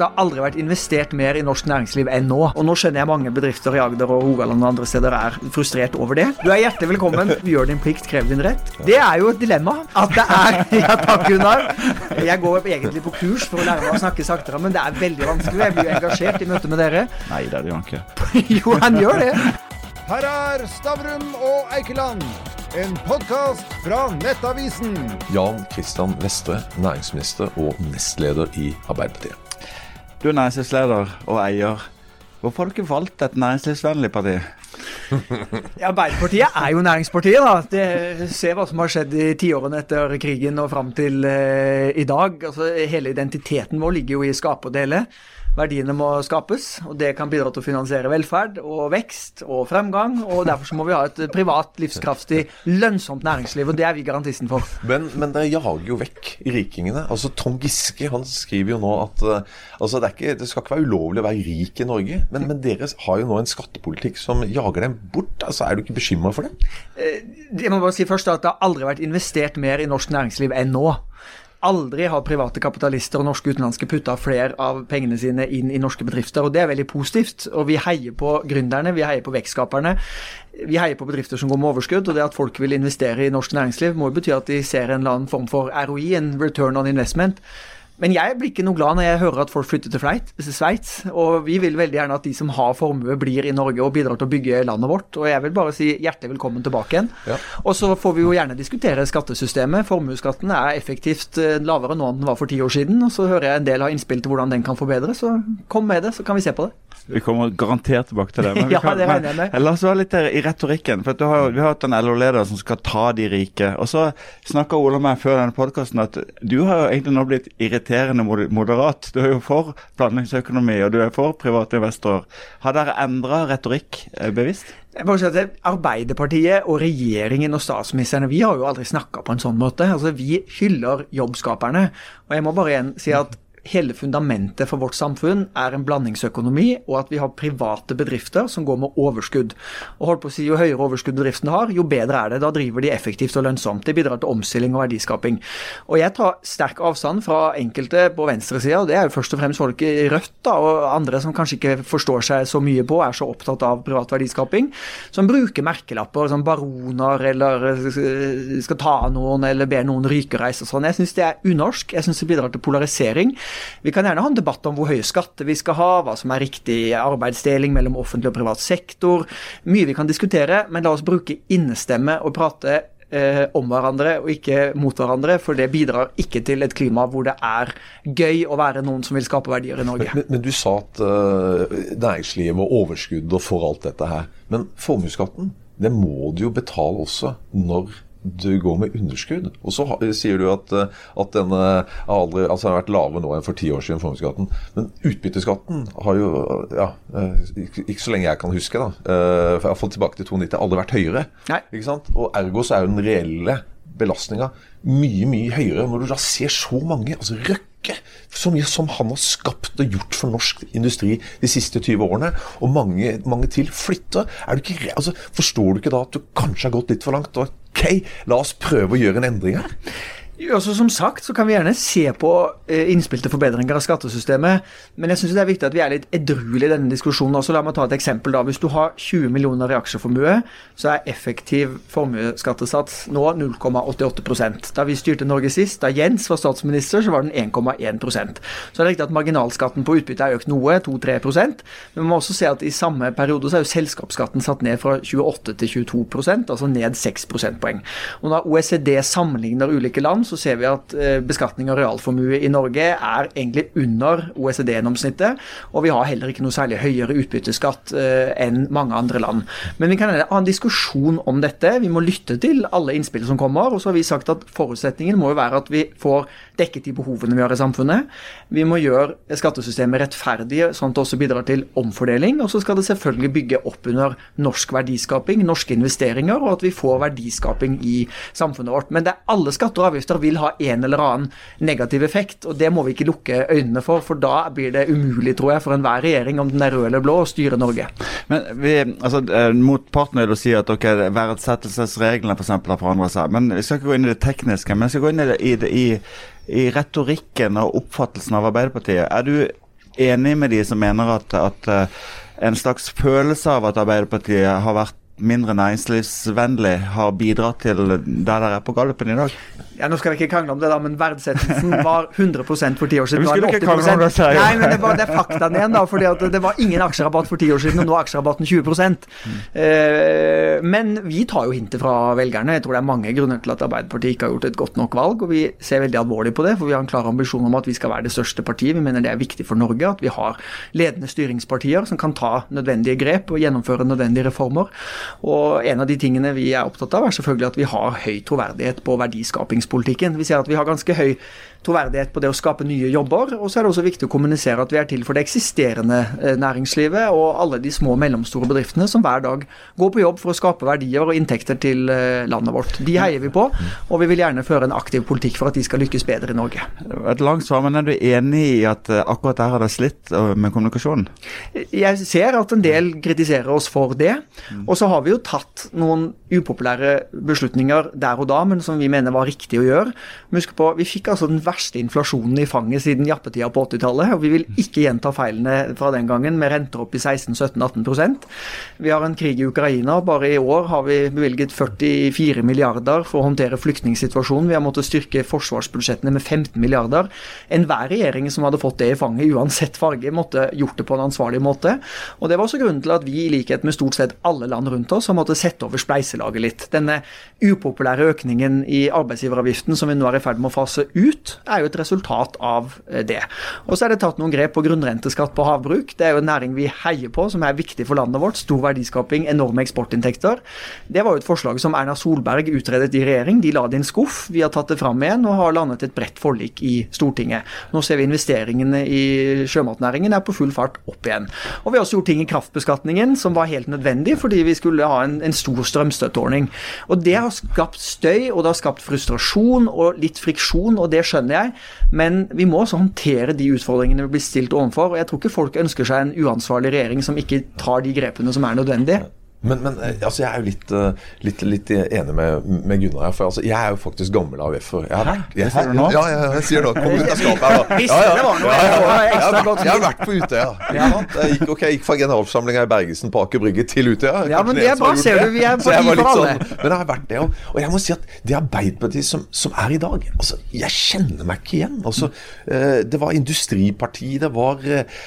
det har aldri vært investert mer i norsk næringsliv enn nå. Og nå skjønner jeg mange bedrifter i Agder og Rogaland og andre steder er frustrert over det. Du er hjertelig velkommen. Gjør din plikt, krev din rett. Det er jo et dilemma. At det er Ja takk, Gunnar. Jeg går egentlig på kurs for å lære meg å snakke saktere, men det er veldig vanskelig. Jeg blir jo engasjert i møte med dere. Nei, det gjør han ikke. Jo, han gjør det. Her er Stavrum og Eikeland, en podkast fra Nettavisen. Jan Christian Vestre, næringsminister og nestleder i Arbeiderpartiet. Du er næringslivsleder og eier. Hvorfor har du ikke valgt et næringslivsvennlig parti? Ja, Arbeiderpartiet er jo næringspartiet, da. Det, se hva som har skjedd i tiårene etter krigen og fram til eh, i dag. Altså, hele identiteten vår ligger jo i skape og dele. Verdiene må skapes, og det kan bidra til å finansiere velferd og vekst og fremgang. og Derfor så må vi ha et privat, livskraftig, lønnsomt næringsliv, og det er vi garantisten for. Men, men dere jager jo vekk rikingene. Altså Tom Giske han skriver jo nå at uh, altså det, ikke, det, skal ikke være ulovlig å være rik i Norge, men, men, dere har jo nå en skattepolitikk som jager dem bort. altså Er du ikke bekymra for det? Eh, jeg må bare si først at Det har aldri vært investert mer i norsk næringsliv enn nå. Aldri har private kapitalister og norske utenlandske putta flere av pengene sine inn i norske bedrifter, og det er veldig positivt. Og vi heier på gründerne, vi heier på vekstskaperne. Vi heier på bedrifter som går med overskudd, og det at folk vil investere i norsk næringsliv, må jo bety at de ser en eller annen form for ROI, en return on investment. Men jeg blir ikke noe glad når jeg hører at folk flytter til Sveits. Og vi vil veldig gjerne at de som har formue, blir i Norge og bidrar til å bygge landet vårt. Og jeg vil bare si hjertelig velkommen tilbake igjen. Ja. Og så får vi jo gjerne diskutere skattesystemet. Formuesskatten er effektivt eh, lavere nå enn den var for ti år siden. Og så hører jeg en del har innspill til hvordan den kan forbedres. Så kom med det, så kan vi se på det. Vi kommer garantert tilbake til det. Men ja, kan, det jeg med. la oss være litt i retorikken. for har, Vi har hatt en LO-leder som skal ta de rike. Og så snakka Ola med før denne podkasten at du har egentlig nå blitt irriterende moderat. Du er jo for blandingsøkonomi, og du er for private investorer. Har dere endra retorikk eh, bevisst? Arbeiderpartiet og regjeringen og statsministeren, vi har jo aldri snakka på en sånn måte. Altså, Vi hyller jobbskaperne. Og jeg må bare igjen si at hele fundamentet for vårt samfunn er en blandingsøkonomi, og at vi har private bedrifter som går med overskudd. Og holdt på å si, Jo høyere overskudd bedriftene har, jo bedre er det. Da driver de effektivt og lønnsomt. Det bidrar til omstilling og verdiskaping. Og Jeg tar sterk avstand fra enkelte på venstresida, det er jo først og fremst folk i Rødt da, og andre som kanskje ikke forstår seg så mye på, er så opptatt av privat verdiskaping, som bruker merkelapper som baroner eller eh, skal ta noen eller ber noen rykereise og sånn. Jeg syns det er unorsk. Jeg syns det bidrar til polarisering. Vi kan gjerne ha en debatt om hvor høye skatter vi skal ha, hva som er riktig arbeidsdeling mellom offentlig og privat sektor. Mye vi kan diskutere, men la oss bruke innestemme og prate eh, om hverandre og ikke mot hverandre, for det bidrar ikke til et klima hvor det er gøy å være noen som vil skape verdier i Norge. Men, men du sa at uh, næringslivet må overskudd og for alt dette her. Men formuesskatten, det må du jo betale også når du går med underskudd. Og så sier du at, eh, at denne aldri, altså har vært lave nå enn for ti år siden, formuesskatten. Men utbytteskatten har jo, ja, eh, ikke så lenge jeg kan huske, da, for jeg har iallfall tilbake til 92, aldri vært høyere. Nei. Ikke sant? Og ergo så er jo den reelle belastninga mye, mye høyere. Når du da ser så mange, altså Røkke så mye som han har skapt og gjort for norsk industri de siste 20 årene, og mange, mange til flytter. Du ikke, altså, forstår du ikke da at du kanskje har gått litt for langt? og La oss prøve å gjøre en endring her. Altså, som sagt så kan vi gjerne se på eh, innspill til forbedringer av skattesystemet, men jeg syns det er viktig at vi er litt edruelige i denne diskusjonen. også. La meg ta et eksempel. da. Hvis du har 20 millioner i aksjeformue, så er effektiv formuesskattesats nå 0,88% Da vi styrte Norge sist, da Jens var statsminister, så var den 1,1% Så det er riktig at marginalskatten på utbytte er økt noe, 2-3% men vi må også se at i samme periode så er jo selskapsskatten satt ned fra 28 til 22% altså ned 6 prosentpoeng. Og Når OECD sammenligner ulike land, så ser vi at eh, beskatning av realformue i Norge er egentlig under OECD-gjennomsnittet. Og vi har heller ikke noe særlig høyere utbytteskatt eh, enn mange andre land. Men vi kan ha en diskusjon om dette. Vi må lytte til alle innspill som kommer. Og så har vi sagt at forutsetningen må jo være at vi får dekket de behovene vi har i samfunnet. Vi må gjøre skattesystemet rettferdig, sånn at det også bidrar til omfordeling. Og så skal det selvfølgelig bygge opp under norsk verdiskaping, norske investeringer, og at vi får verdiskaping i samfunnet vårt. Men det er alle skatter og avgifter vil ha en eller annen negativ effekt, og det må vi ikke lukke øynene for, for da blir det umulig, tror jeg, for enhver regjering, om den er rød eller blå, å styre Norge. Men vi, altså, eh, Motparten vil si at okay, verdsettelsesreglene eksempel har forandret seg. Men Vi skal ikke gå inn i det tekniske, men vi skal gå inn i, det, i, i, i retorikken og oppfattelsen av Arbeiderpartiet. Er du enig med de som mener at, at eh, en slags følelse av at Arbeiderpartiet har vært mindre næringslivsvennlig, har bidratt til der dere er på gallupen i dag? Ja, Nå skal vi ikke krangle om det, da, men verdsettelsen var 100% for ti år siden. Vi skulle er ikke krangle om 80%. det, sier. Nei, men det, var, det er faktaen igjen, da. fordi at det var ingen aksjerabatt for ti år siden, og nå er aksjerabatten 20 eh, Men vi tar jo hintet fra velgerne. Jeg tror det er mange grunner til at Arbeiderpartiet ikke har gjort et godt nok valg, og vi ser veldig alvorlig på det. For vi har en klar ambisjon om at vi skal være det største partiet. Vi mener det er viktig for Norge at vi har ledende styringspartier som kan ta nødvendige grep og gjennomføre nødvendige reformer. Og en av de tingene vi er opptatt av, er selvfølgelig at vi har høy troverdighet på verdiskapingspolitikken. Vi ser at vi har ganske høy troverdighet på det å skape nye jobber. Og så er det også viktig å kommunisere at vi er til for det eksisterende eh, næringslivet og alle de små og mellomstore bedriftene som hver dag går på jobb for å skape verdier og inntekter til eh, landet vårt. De heier vi på, og vi vil gjerne føre en aktiv politikk for at de skal lykkes bedre i Norge. Et langt svar, men er du enig i at eh, akkurat der har det slitt med kommunikasjonen? Jeg ser at en del kritiserer oss for det. Og så har vi jo tatt noen upopulære beslutninger der og da, men som vi mener var riktig å gjøre. Husk på, Vi fikk altså den verste inflasjonen i fanget siden jappetida på 80-tallet. Og vi vil ikke gjenta feilene fra den gangen med renter opp i 16-17-18% Vi har en krig i Ukraina. Bare i år har vi bevilget 44 milliarder for å håndtere flyktningsituasjonen. Vi har måttet styrke forsvarsbudsjettene med 15 milliarder. Enhver regjering som hadde fått det i fanget, uansett farge, måtte gjort det på en ansvarlig måte. Og Det var også grunnen til at vi, i likhet med stort sett alle land rundt oss, har måttet sette over spleiselaget litt. Denne upopulære økningen i arbeidsgiveravgiften som vi nå er i ferd med å fase ut, er jo et resultat av eh, det. Og så er det tatt noen grep på grunnrenteskatt på havbruk. Det er jo en næring vi heier på, som er viktig for landet vårt. Stor verdiskaping, enorme eksportinntekter. Det var jo et forslag som Erna Solberg utredet i regjering. De la det i en skuff. Vi har tatt det fram igjen og har landet et bredt forlik i Stortinget. Nå ser vi investeringene i sjømatnæringen er på full fart opp igjen. Og vi har også gjort ting i kraftbeskatningen som var helt nødvendig fordi vi skulle ha en, en stor strømstøtteordning. Og det har skapt støy, og det har skapt frustrasjon og litt friksjon, og det skjønner jeg. Men vi må også håndtere de utfordringene vi blir stilt overfor. Og jeg tror ikke folk ønsker seg en uansvarlig regjering som ikke tar de grepene som er nødvendige. Men, men eh, altså, jeg er jo litt, eh, litt, litt enig med, med Gunnar her. For altså, jeg er jo faktisk gammel AUF-er. Jeg- Det sier du nå? Ja, ja, jeg sier det. Kom ut av skapet her, da. Ja, ja. jeg har, vært på Utøya. Jeg gikk, okay, jeg gikk fra generalforsamlinga i Bergesen på Aker Brygge til Utøya. Ja, men det er bra, ser du, vi er på for alle. sånn- Men jeg har vært det òg. Og jeg må si at det Arbeiderpartiet som, som er i dag altså, Jeg kjenner meg ikke igjen. Altså, eh, det var industriparti, det var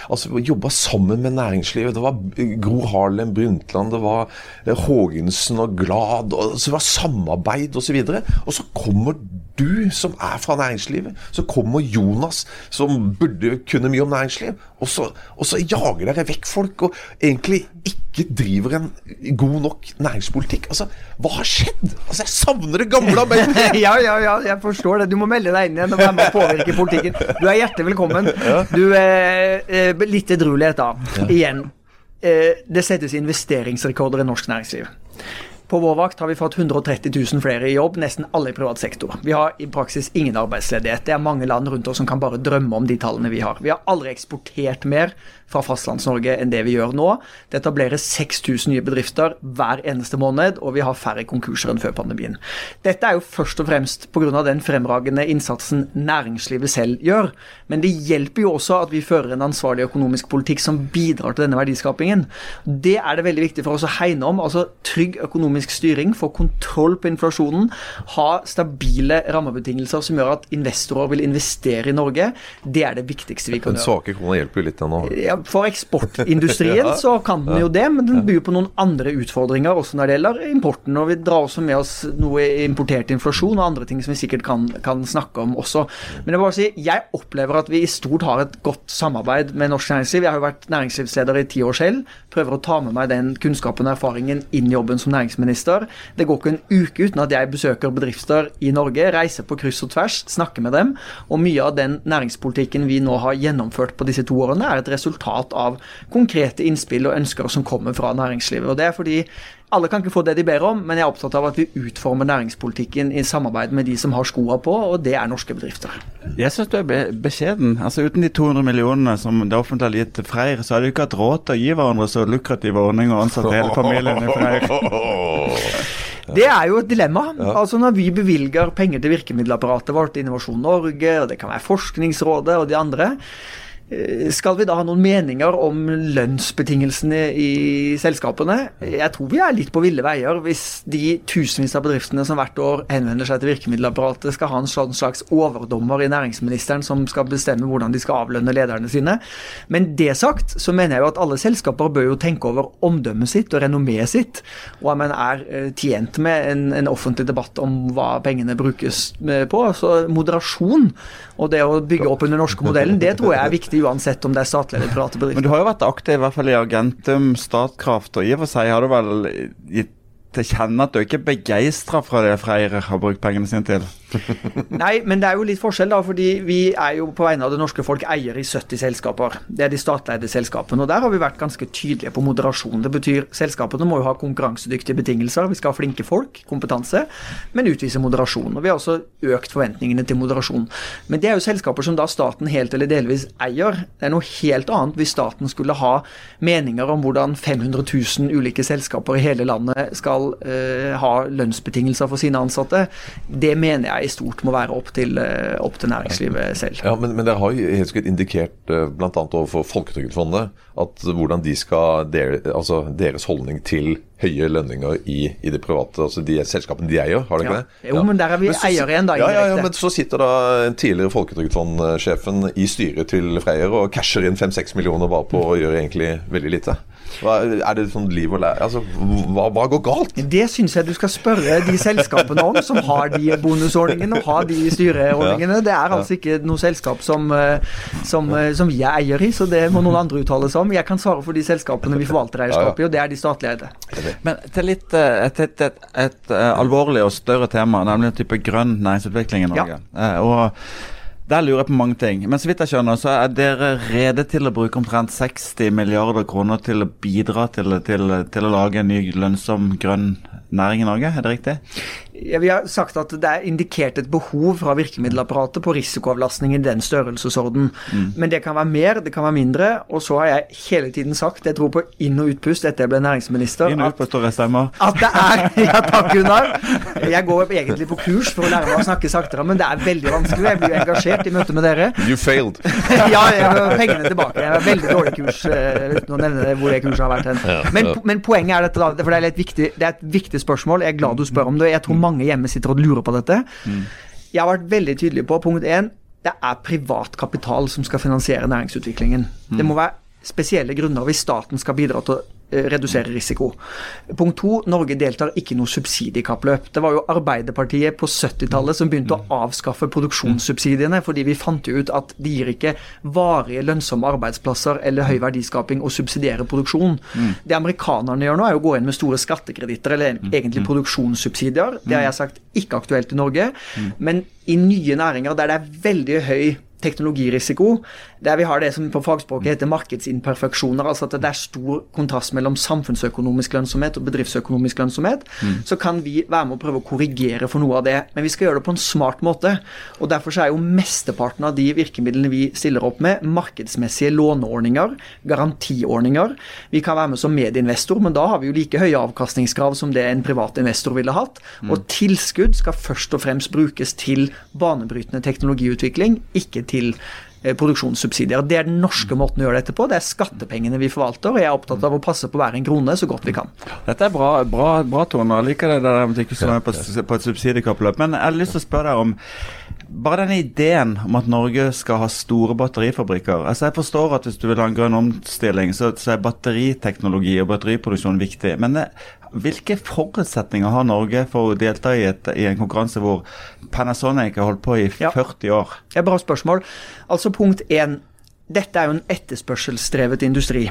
altså, Jobba sammen med næringslivet. Det var Gro Harlem Brundtland, det var Haagensen og Glad, og så det var samarbeid osv. Og, så og så kommer du, som er fra næringslivet. Så kommer Jonas, som burde kunne mye om næringsliv. Og så, og så jager dere vekk folk, og egentlig ikke driver en god nok næringspolitikk. Altså, hva har skjedd? Altså, Jeg savner det gamle Arbeiderpartiet! ja, ja, ja, jeg forstår det. Du må melde deg inn igjen og være med og påvirke politikken. Du er hjertelig velkommen. Du, eh, eh, Litt edruelighet, da. Igjen. Eh, det settes investeringsrekorder i norsk næringsliv. På vår vakt har vi fått 130 000 flere i jobb, nesten alle i privat sektor. Vi har i praksis ingen arbeidsledighet. Det er mange land rundt oss som kan bare drømme om de tallene vi har. Vi har aldri eksportert mer fra Fastlands-Norge enn det vi gjør nå. Det etableres 6000 nye bedrifter hver eneste måned, og vi har færre konkurser enn før pandemien. Dette er jo først og fremst pga. den fremragende innsatsen næringslivet selv gjør. Men det hjelper jo også at vi fører en ansvarlig økonomisk politikk som bidrar til denne verdiskapingen. Det er det veldig viktig for oss å hegne om. altså Trygg økonomisk styring, få kontroll på inflasjonen, ha stabile rammebetingelser som gjør at investorer vil investere i Norge. Det er det viktigste vi kan Den gjøre. svake krona hjelper jo litt ennå. Ja, for eksportindustrien Ja. så kan den jo det, men den byr på noen andre utfordringer også når det gjelder importen. Og vi drar også med oss noe importert inflasjon og andre ting som vi sikkert kan, kan snakke om også. Men jeg bare si, jeg opplever at vi i stort har et godt samarbeid med norsk næringsliv. Jeg har jo vært næringslivsleder i ti år selv. Prøver å ta med meg den kunnskapen og erfaringen inn i jobben som næringsminister. Det går ikke en uke uten at jeg besøker bedrifter i Norge, reiser på kryss og tvers, snakker med dem. Og mye av den næringspolitikken vi nå har gjennomført på disse to årene, er et resultat av konkrete innspill og ønsker som kommer fra næringslivet. Og det er fordi alle kan ikke få det de ber om, men jeg er opptatt av at vi utformer næringspolitikken i samarbeid med de som har skoa på, og det er norske bedrifter. Jeg syns du er be beskjeden. Altså Uten de 200 millionene som det offentlige har gitt til Freyr, så hadde du ikke hatt råd til å gi hverandre så lukrative ordninger og ansatt hele familien i Freyr. Det er jo et dilemma. Altså Når vi bevilger penger til virkemiddelapparatet vårt, Innovasjon Norge, og det kan være Forskningsrådet og de andre, skal vi da ha noen meninger om lønnsbetingelsene i selskapene? Jeg tror vi er litt på ville veier hvis de tusenvis av bedriftene som hvert år henvender seg til virkemiddelapparatet, skal ha en sånn slags overdommer i næringsministeren som skal bestemme hvordan de skal avlønne lederne sine. Men det sagt, så mener jeg jo at alle selskaper bør jo tenke over omdømmet sitt og renommeet sitt, og om en er eh, tjent med en, en offentlig debatt om hva pengene brukes eh, på. Så moderasjon og det å bygge opp under den norske modellen, det tror jeg er viktig uansett om det er statlig eller private bedrifter. Men du har jo vært aktiv i hvert fall i Argentum, Statkraft, og i og for seg har du vel gitt til kjenne at du ikke er begeistra for det Freyr har brukt pengene sine til? Nei, men det er jo litt forskjell, da. Fordi vi er jo på vegne av det norske folk eier i 70 selskaper. Det er de statleide selskapene. Og der har vi vært ganske tydelige på moderasjon. Det betyr selskapene må jo ha konkurransedyktige betingelser. Vi skal ha flinke folk, kompetanse, men utvise moderasjon. Og vi har også økt forventningene til moderasjon. Men det er jo selskaper som da staten helt eller delvis eier. Det er noe helt annet hvis staten skulle ha meninger om hvordan 500 000 ulike selskaper i hele landet skal uh, ha lønnsbetingelser for sine ansatte. Det mener jeg i stort må være opp til, eh, opp til næringslivet selv. Ja, Men, men dere har jo helt sikkert indikert eh, bl.a. overfor Folketrygdfondet at hvordan de skal dere, altså deres holdning til høye lønninger i, i det private, altså de selskapene de eier, har de ikke ja. det? Jo, men der er vi eier igjen, da. Ja, ja, ja, men så sitter da tidligere Folketrygdfondsjefen i styret til Freyr og casher inn 5-6 millioner bare på å gjøre egentlig veldig lite. Hva, er det sånn liv og lære Altså, hva, hva, går galt? Det syns jeg du skal spørre de selskapene om som har de bonusordningene og har de styreordningene. Det er altså ikke noe selskap som, eh, som, eh, som vi er eier i, så det må noen andre uttale seg om. Jeg kan svare for de selskapene vi forvalter eierskap i, og det er de statlige eide. Men til litt eh, et, et, et, et, alvorlig og større tema, nemlig en type grønn næringsutvikling i Norge. Ja. og der lurer jeg på mange ting. Men så vidt jeg skjønner, så er dere rede til å bruke omtrent 60 milliarder kroner til å bidra til, til, til å lage en ny lønnsom grønn næring i Norge, er det riktig? Ja, vi har sagt at det er indikert et behov fra virkemiddelapparatet på risikoavlastning i den størrelsesorden. Mm. Men det kan være mer, det kan være mindre. Og så har jeg hele tiden sagt, jeg tror på inn- og utpust etter jeg ble næringsminister Inn og utpust stemmer. At det er Ja, takk, Gunnar. Jeg går egentlig på kurs for å lære meg å snakke saktere, men det er veldig vanskelig. Jeg blir jo engasjert i møte med dere. You failed. ja, jeg har pengene tilbake. Jeg har veldig dårlig kurs, uh, uten å nevne hvor det kurset har vært hen. Men, men, poenget er dette, da, for det er, viktig, det er et viktig spørsmål. Jeg er glad du spør om det. Jeg tror mange mange hjemme sitter og lurer på dette. Mm. Jeg har vært veldig tydelig på punkt én det er privat kapital som skal finansiere næringsutviklingen. Mm. Det må være spesielle grunner hvis staten skal bidra til å redusere risiko. Punkt to, Norge deltar ikke i noe subsidiekappløp. Det var jo Arbeiderpartiet på 70-tallet som begynte å avskaffe produksjonssubsidiene, fordi vi fant ut at de gir ikke varige, lønnsomme arbeidsplasser eller høy verdiskaping å subsidiere produksjon. Det amerikanerne gjør nå, er å gå inn med store skattekreditter, eller egentlig produksjonssubsidier. Det har jeg sagt ikke aktuelt i Norge. Men i nye næringer der det er veldig høy teknologirisiko, der vi har det som på fagspråket heter markedsinperfeksjoner, altså at det er stor kontrast mellom samfunnsøkonomisk lønnsomhet og bedriftsøkonomisk lønnsomhet, mm. så kan vi være med å prøve å korrigere for noe av det. Men vi skal gjøre det på en smart måte. og Derfor er jo mesteparten av de virkemidlene vi stiller opp med, markedsmessige låneordninger, garantiordninger. Vi kan være med som medieinvestor, men da har vi jo like høye avkastningskrav som det en privat investor ville hatt. Mm. Og tilskudd skal først og fremst brukes til banebrytende teknologiutvikling, ikke til produksjonssubsidier. Det er den norske måten å gjøre dette på. Det er skattepengene vi forvalter, og jeg er opptatt av å passe på hver en krone så godt vi kan. Dette er bra, bra, bra Tone. Jeg liker det der med ikke så på, på et subsidiekappløp. Men jeg har lyst til å spørre deg om bare denne ideen om at Norge skal ha store batterifabrikker. Altså Jeg forstår at hvis du vil ha en grønn omstilling, så, så er batteriteknologi og batteriproduksjon viktig. Men det, hvilke forutsetninger har Norge for å delta i, et, i en konkurranse hvor Panasonic har holdt på i 40 ja. år? Det er bra spørsmål. Altså Punkt én. Dette er jo en etterspørselsdrevet industri.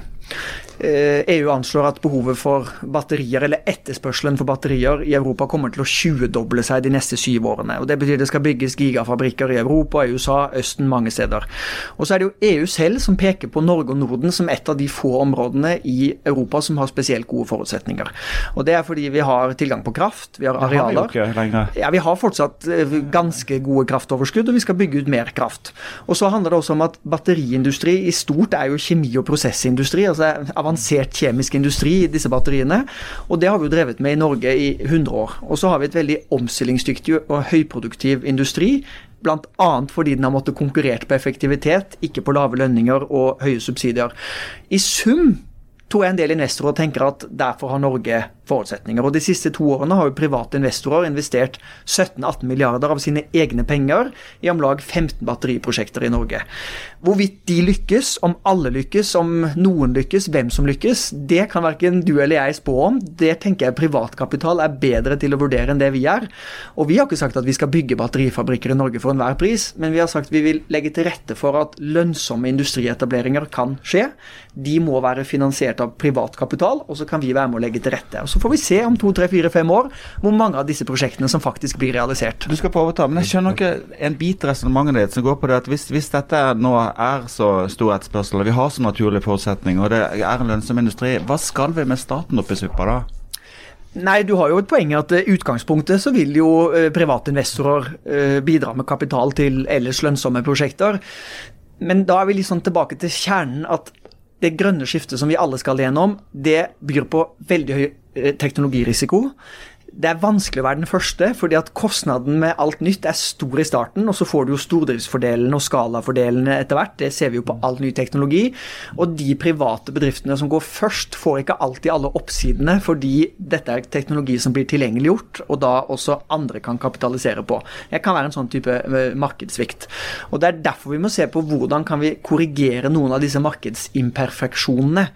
EU eh, e anslår at behovet for batterier, eller etterspørselen for batterier i Europa kommer til å 20-doble seg de neste syv årene. og Det betyr det skal bygges gigafabrikker i Europa, i USA, Østen, mange steder. Og så er det jo EU selv som peker på Norge og Norden som et av de få områdene i Europa som har spesielt gode forutsetninger. Og Det er fordi vi har tilgang på kraft, vi har arealer. Har vi, ja, vi har fortsatt eh, ganske gode kraftoverskudd, og vi skal bygge ut mer kraft. Og så handler det også om at batteriindustri i stort er jo kjemi- og prosessindustri. altså avansert kjemisk industri i disse batteriene. Og det har vi jo drevet med i Norge i 100 år. Og så har vi et veldig omstillingsdyktig og høyproduktiv industri. Bl.a. fordi den har måttet konkurrert på effektivitet, ikke på lave lønninger og høye subsidier. I sum tror jeg en del investorer tenker at derfor har Norge forutsetninger. Og De siste to årene har jo private investorer investert 17-18 milliarder av sine egne penger i om lag 15 batteriprosjekter i Norge. Hvorvidt de lykkes, om alle lykkes, om noen lykkes, hvem som lykkes, det kan verken du eller jeg spå om. Det tenker jeg privatkapital er bedre til å vurdere enn det vi er. Og vi har ikke sagt at vi skal bygge batterifabrikker i Norge for enhver pris, men vi har sagt vi vil legge til rette for at lønnsomme industrietableringer kan skje. De må være finansiert av privat kapital, og så kan vi være med å legge til rette. Og så får vi se om to, tre, fire, fem år hvor mange av disse prosjektene som faktisk blir realisert. Du skal få overta, men jeg skjønner ikke en bit resonnementet ditt som går på det at hvis, hvis dette nå er så stor etterspørsel, og vi har så naturlige forutsetninger, og det er en lønnsom industri, hva skal vi med staten oppi suppa da? Nei, du har jo et poeng at i utgangspunktet så vil jo eh, private investorer eh, bidra med kapital til ellers lønnsomme prosjekter. Men da er vi litt sånn tilbake til kjernen at det grønne skiftet som vi alle skal gjennom, det byr på veldig høy eh, teknologirisiko det er vanskelig å være den første, fordi at kostnaden med alt nytt er stor i starten, og så får du jo stordriftsfordelene og skalafordelene etter hvert. Det ser vi jo på all ny teknologi. Og de private bedriftene som går først, får ikke alltid alle oppsidene, fordi dette er teknologi som blir tilgjengeliggjort, og da også andre kan kapitalisere på. Det kan være en sånn type eh, markedssvikt. Og Det er derfor vi må se på hvordan kan vi korrigere noen av disse markedsimperfeksjonene.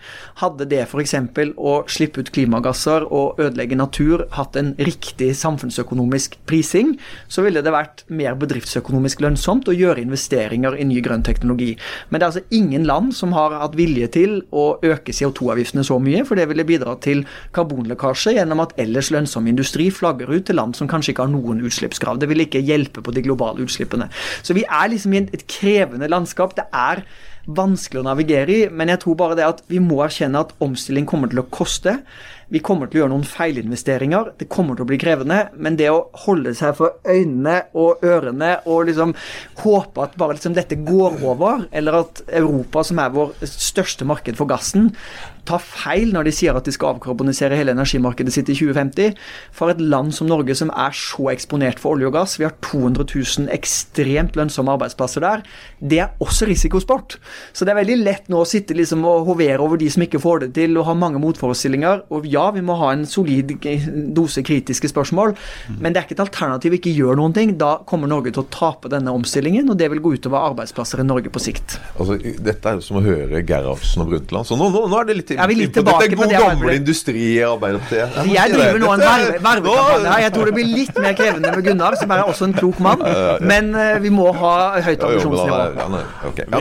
Hadde det f.eks. å slippe ut klimagasser og ødelegge natur hatt en en riktig samfunnsøkonomisk prising, så ville det vært mer bedriftsøkonomisk lønnsomt å gjøre investeringer i ny grønn teknologi. Men det er altså ingen land som har hatt vilje til å øke CO2-avgiftene så mye, for det ville bidra til karbonlekkasje gjennom at ellers lønnsom industri flagger ut til land som kanskje ikke har noen utslippskrav. Det vil ikke hjelpe på de globale utslippene. Så vi er liksom i et krevende landskap. Det er vanskelig å navigere i, men jeg tror bare det at vi må erkjenne at omstilling kommer til å koste. Vi kommer til å gjøre noen feilinvesteringer. Det kommer til å bli krevende. Men det å holde seg for øynene og ørene og liksom håpe at bare liksom dette går over, eller at Europa, som er vår største marked for gassen, tar feil når de sier at de skal avkarbonisere hele energimarkedet sitt i 2050. For et land som Norge, som er så eksponert for olje og gass, vi har 200 000 ekstremt lønnsomme arbeidsplasser der, det er også risikosport. Så det er veldig lett nå å sitte liksom og hovere over de som ikke får det til, og ha mange motforestillinger. Og ja, vi må ha en solid dose kritiske spørsmål, men det er ikke et alternativ ikke gjør noen ting. Da kommer Norge til å tape denne omstillingen, og det vil gå utover arbeidsplasser i Norge på sikt. Altså, dette er jo som å høre Gerhardsen og Brundtland. Så nå, nå, nå, er det litt, er vi litt tilbake Dette er god, gammel industri i Arbeiderpartiet. Jeg, jeg driver nå en vervekampanje her. Jeg tror det blir litt mer krevende med Gunnar, som er også en klok mann. Men uh, vi må ha høyt ambisjonsnivå. Ja, men, okay.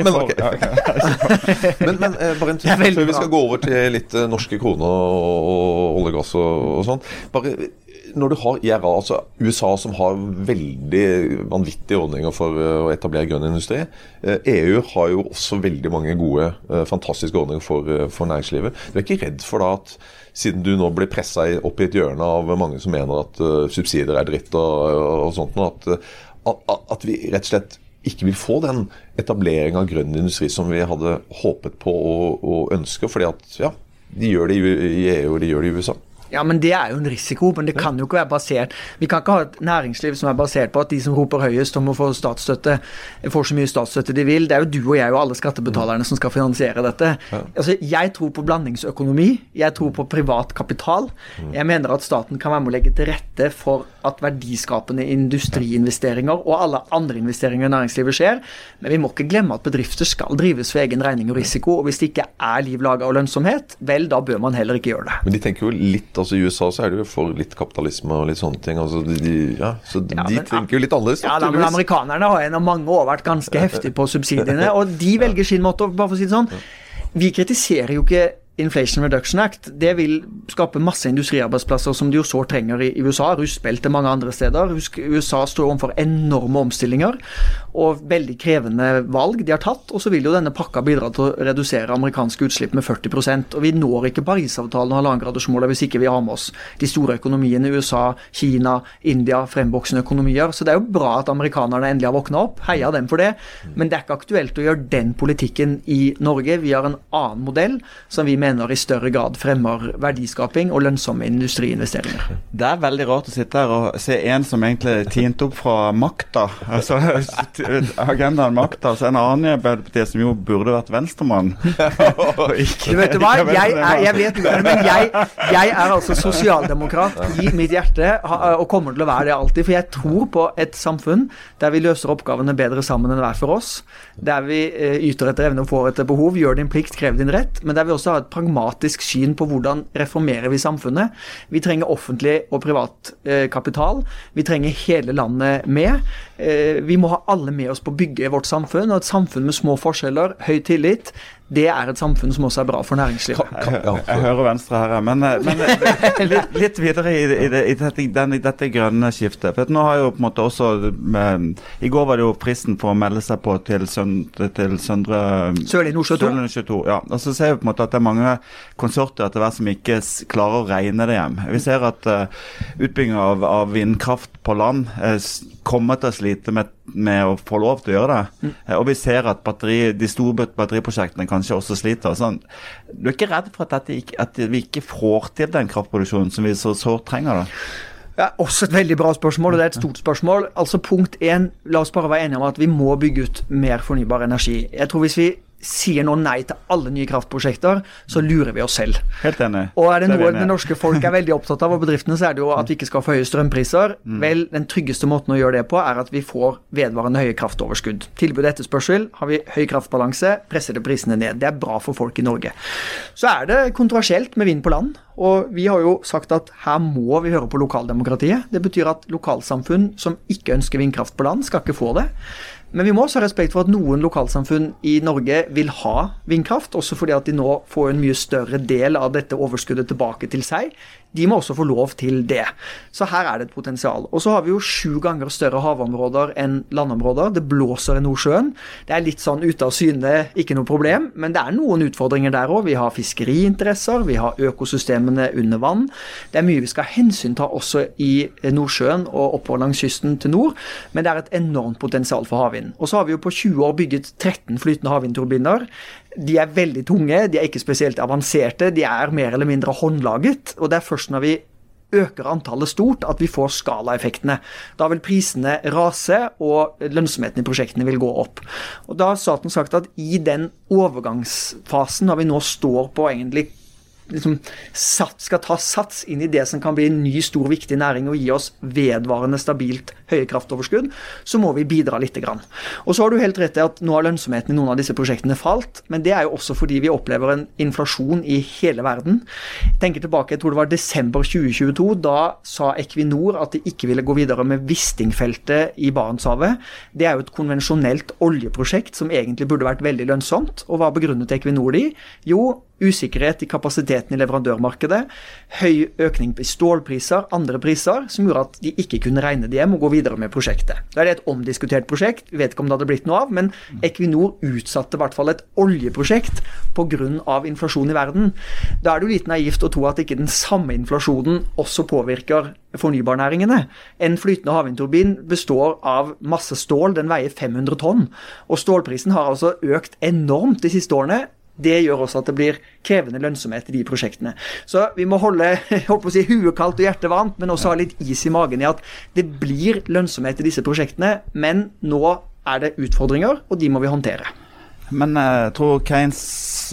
men, men uh, bare en ting før vi skal gå over til litt uh, norske kroner og, og olje og gass og, og sånn. Bare når du har IRA, altså USA som har veldig vanvittige ordninger for å etablere grønn industri. EU har jo også veldig mange gode, fantastiske ordninger for, for næringslivet. Du er ikke redd for da at siden du nå blir pressa opp i et hjørne av mange som mener at subsidier er dritt og, og sånt, at, at, at vi rett og slett ikke vil få den etablering av grønn industri som vi hadde håpet på og, og ønsker. fordi at ja, de gjør det i EU, og de gjør det i USA. Ja, men Det er jo en risiko, men det kan jo ikke være basert Vi kan ikke ha et næringsliv som er basert på at de som roper høyest om å få statsstøtte, får så mye statsstøtte de vil. Det er jo du og jeg og alle skattebetalerne som skal finansiere dette. Altså, Jeg tror på blandingsøkonomi. Jeg tror på privat kapital. Mm. Jeg mener at staten kan være med å legge til rette for at verdiskapende industriinvesteringer og alle andre investeringer i næringslivet skjer. Men vi må ikke glemme at bedrifter skal drives for egen regning og risiko. Og hvis det ikke er liv laga og lønnsomhet, vel, da bør man heller ikke gjøre det. Men de tenker jo litt altså I USA så er det jo for litt kapitalisme og litt sånne ting. altså de, ja, Så ja, de men, tenker jo litt annerledes. Ja, da, men Amerikanerne har gjennom mange år vært ganske heftige på subsidiene, og de velger sin måte. bare for å si det sånn, Vi kritiserer jo ikke Inflation Reduction Act det vil skape masse industriarbeidsplasser som de jo så trenger i USA, rustbelte mange andre steder. USA står overfor enorme omstillinger og veldig krevende valg de har tatt. Og så vil jo denne pakka bidra til å redusere amerikanske utslipp med 40% Og vi når ikke Parisavtalen og halvannengradersmålet hvis ikke vi har med oss de store økonomiene USA, Kina, India, fremvoksende økonomier. Så det er jo bra at amerikanerne endelig har våkna opp. Heia dem for det. Men det er ikke aktuelt å gjøre den politikken i Norge. Vi har en annen modell som vi mener mener i større grad fremmer verdiskaping og lønnsomme industriinvesteringer. Det er veldig rart å sitte her og se en som egentlig tinte opp fra makta, altså agendaen makta, så en annen i Arbeiderpartiet som jo burde vært venstremann. du vet hva, jeg, er, jeg vet ikke, men jeg, jeg, er altså sosialdemokrat i mitt hjerte og kommer til å være det alltid. For jeg tror på et samfunn der vi løser oppgavene bedre sammen enn hver for oss. Der vi eh, yter etter evne og får etter behov, gjør din plikt, krev din rett. Men der vi også har et pragmatisk syn på hvordan reformerer vi samfunnet. Vi trenger offentlig og privat eh, kapital. Vi trenger hele landet med. Eh, vi må ha alle med oss på å bygge vårt samfunn, og et samfunn med små forskjeller, høy tillit, det er et samfunn som også er bra for næringslivet. Jeg, jeg, jeg hører Venstre her, men, eh, men eh, litt, litt, videre i, i, i, dette, den, i, dette, grønne skiftet. For nå har jo på en måte også med, I går var det jo fristen for å melde seg på til, sønd, til Søndre Sørlig Nordsjø 2. 22 ja. Og så ser vi på en måte at det er mange konsorter etter hvert som ikke klarer å regne det hjem. Vi ser at uh, utbygging av, av, vindkraft på land uh, kommer til å slite med, med, å få lov til å gjøre det. Mm. Uh, og vi ser at batteri, de store batteriprosjektene kanskje også sliter. Sånn. Du er ikke redd for at, ikke, at, vi ikke får til den kraftproduksjonen som vi så sårt trenger? da? Ja, også et veldig bra spørsmål, og det er et stort spørsmål. Altså Punkt én, la oss bare være enige om at vi må bygge ut mer fornybar energi. Jeg tror Hvis vi sier nå nei til alle nye kraftprosjekter, så lurer vi oss selv. Helt enig. Og er det noe det norske folk er veldig opptatt av, og bedriftene, så er det jo at vi ikke skal få høye strømpriser. Mm. Vel, den tryggeste måten å gjøre det på, er at vi får vedvarende høye kraftoverskudd. Tilbud og etterspørsel. Har vi høy kraftbalanse, presser det prisene ned. Det er bra for folk i Norge. Så er det kontroversielt med vind på land. Og vi har jo sagt at her må vi høre på lokaldemokratiet. Det betyr at lokalsamfunn som ikke ønsker vindkraft på land, skal ikke få det. Men vi må også ha respekt for at noen lokalsamfunn i Norge vil ha vindkraft, også fordi at de nå får en mye større del av dette overskuddet tilbake til seg de må også få lov til det. Så her er det et potensial. Og så har vi jo sju ganger større havområder enn landområder. Det blåser i Nordsjøen. Det er litt sånn ute av syne, ikke noe problem, men det er noen utfordringer der òg. Vi har fiskeriinteresser, vi har økosystemene under vann. Det er mye vi skal hensynta også i Nordsjøen og oppover langs kysten til nord, men det er et enormt potensial for havvind. Og så har vi jo på 20 år bygget 13 flytende havvindturbiner. De er veldig tunge, de er ikke spesielt avanserte, de er mer eller mindre håndlaget. Og det er først når vi øker antallet stort at vi får skalaeffektene. Da vil prisene rase, og lønnsomheten i prosjektene vil gå opp. Og Da har staten sagt at i den overgangsfasen, når vi nå står på egentlig liksom skal ta sats inn i det som kan bli en ny, stor, viktig næring og gi oss vedvarende stabilt høye kraftoverskudd, så må vi bidra lite grann. Og så har du helt rett i at nå har lønnsomheten i noen av disse prosjektene falt, men det er jo også fordi vi opplever en inflasjon i hele verden. Jeg tenker tilbake, jeg tror det var desember 2022. Da sa Equinor at de ikke ville gå videre med Wisting-feltet i Barentshavet. Det er jo et konvensjonelt oljeprosjekt som egentlig burde vært veldig lønnsomt. Og hva begrunnet Equinor de? Jo, usikkerhet i kapasiteten i leverandørmarkedet, høy økning i stålpriser, andre priser, som gjorde at de ikke kunne regne det hjem og gå videre med prosjektet. Da er det et omdiskutert prosjekt, vi vet ikke om det hadde blitt noe av, men Equinor utsatte i hvert fall et oljeprosjekt pga. inflasjon i verden. Da er det jo litt naivt å tro at ikke den samme inflasjonen også påvirker fornybarnæringene. En flytende havvindturbin består av masse stål, den veier 500 tonn. Og stålprisen har altså økt enormt de siste årene. Det gjør også at det blir krevende lønnsomhet i de prosjektene. Så vi må holde på å si, huet kaldt og hjertet varmt, men også ha litt is i magen i at det blir lønnsomhet i disse prosjektene. Men nå er det utfordringer, og de må vi håndtere. Men jeg tror Keynes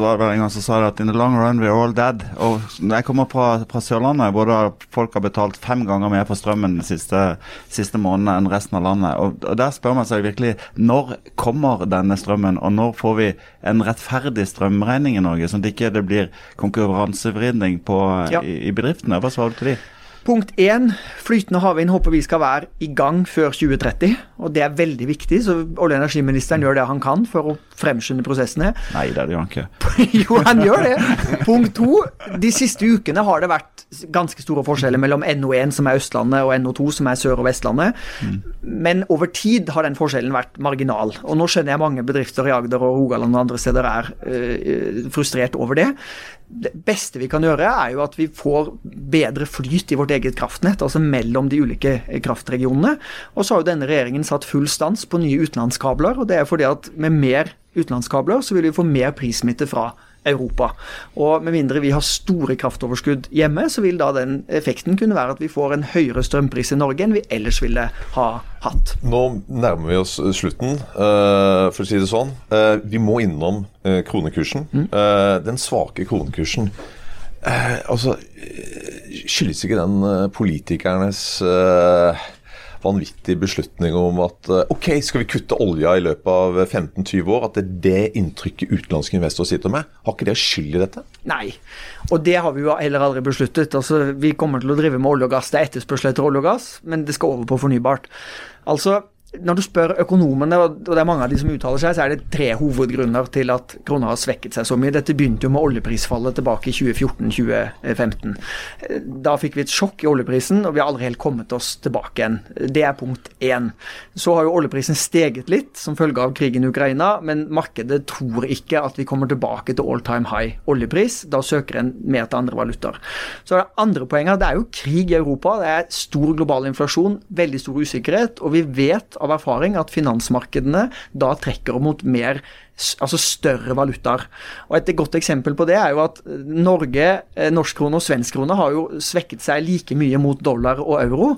var vel en gang som sa det at in the long run we're all dead. Og jeg kommer fra, fra Sørlandet, hvor folk har betalt fem ganger mer for strømmen de siste, siste månedene enn resten av landet. Og, og, der spør man seg virkelig når kommer denne strømmen, og når får vi en rettferdig strømregning i Norge, sånn at det ikke blir konkurransevridning på, ja. i, i bedriftene? Hva svarer du til de? Punkt én, flytende havvind håper vi skal være i gang før 2030. Og det er veldig viktig, så olje- og energiministeren gjør det han kan for å fremskynde prosessene. Nei, det gjør han ikke. jo, han gjør det. Punkt to, de siste ukene har det vært ganske store forskjeller mellom NO1, som er Østlandet, og NO2, som er Sør- og Vestlandet. Mm. Men over tid har den forskjellen vært marginal. Og nå skjønner jeg mange bedrifter i Agder og Rogaland og andre steder er øh, frustrert over det det beste vi kan gjøre, er jo at vi får bedre flyt i vårt eget kraftnett, altså mellom de ulike kraftregionene. Og så har jo denne regjeringen satt full stans på nye utenlandskabler, og det er fordi at med mer utenlandskabler så vil vi få mer prissmitte fra Europa. Og med mindre vi har store kraftoverskudd hjemme, så vil da den effekten kunne være at vi får en høyere strømpris i Norge enn vi ellers ville ha hatt. Nå nærmer vi oss slutten, uh, for å si det sånn. Uh, vi må innom uh, kronekursen. Mm. den svake kronekursen. altså, skyldes ikke den politikernes vanvittig beslutning om at eh, ok, skal vi kutte olja i løpet av 15-20 år? At det er det inntrykket utenlandske investorer sitter med? Har ikke det skyld i dette? Nei, og det har vi jo heller aldri besluttet. Altså, Vi kommer til å drive med olje og gass. Det er etterspørsel etter olje og gass, men det skal over på fornybart. Altså, når du spør økonomene, og det er mange av de som uttaler seg, så er det tre hovedgrunner til at krona har svekket seg så mye. Dette begynte jo med oljeprisfallet tilbake i 2014-2015. Da fikk vi et sjokk i oljeprisen, og vi har aldri helt kommet oss tilbake igjen. Det er punkt én. Så har jo oljeprisen steget litt som følge av krigen i Ukraina, men markedet tror ikke at vi kommer tilbake til all time high oljepris. Da søker en mer til andre valutaer. Så er det andre poenget, det er jo krig i Europa. Det er stor global inflasjon, veldig stor usikkerhet, og vi vet av erfaring at finansmarkedene da trekker mot mer altså større valutaer. Og Et godt eksempel på det er jo at Norge, eh, norsk krone og svensk krone har jo svekket seg like mye mot dollar og euro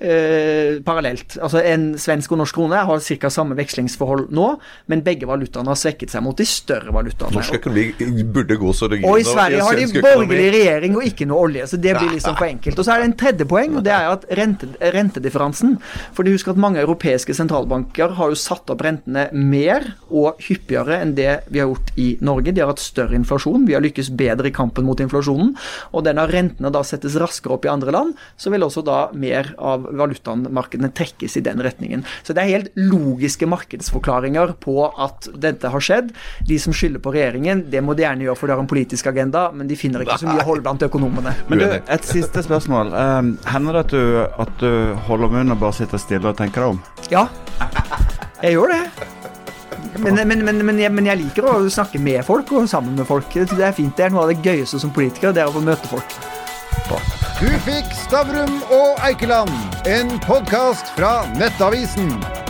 eh, parallelt. Altså En svensk og norsk krone har ca. samme vekslingsforhold nå, men begge valutaene har svekket seg mot de større valutaene. Norsk økonomi burde gå så det griner. Og i Sverige har de borgerlig regjering og ikke noe olje, så det blir liksom for enkelt. Og så er det en tredje poeng, og det er at rente, rentedifferansen. Fordi husk at mange europeiske sentralbanker har jo satt opp rentene mer og hyppigere høyere enn det vi har gjort i Norge. De har hatt større inflasjon. Vi har lykkes bedre i kampen mot inflasjonen. Og den når rentene da settes raskere opp i andre land, så vil også da mer av valutamarkedene trekkes i den retningen. Så det er helt logiske markedsforklaringer på at dette har skjedd. De som skylder på regjeringen, det må de gjerne gjøre for de har en politisk agenda, men de finner ikke så mye hold blant økonomene. Men du, et siste spørsmål. Um, hender det at du, at du holder munn og bare sitter stille og tenker deg om? Ja. Jeg gjør det. Men, men, men, jeg, men jeg liker å snakke med folk og sammen med folk. Det er fint. Det er noe av det gøyeste som politiker, det er å få møte folk. Du fikk Stavrum og Eikeland, en podkast fra Nettavisen.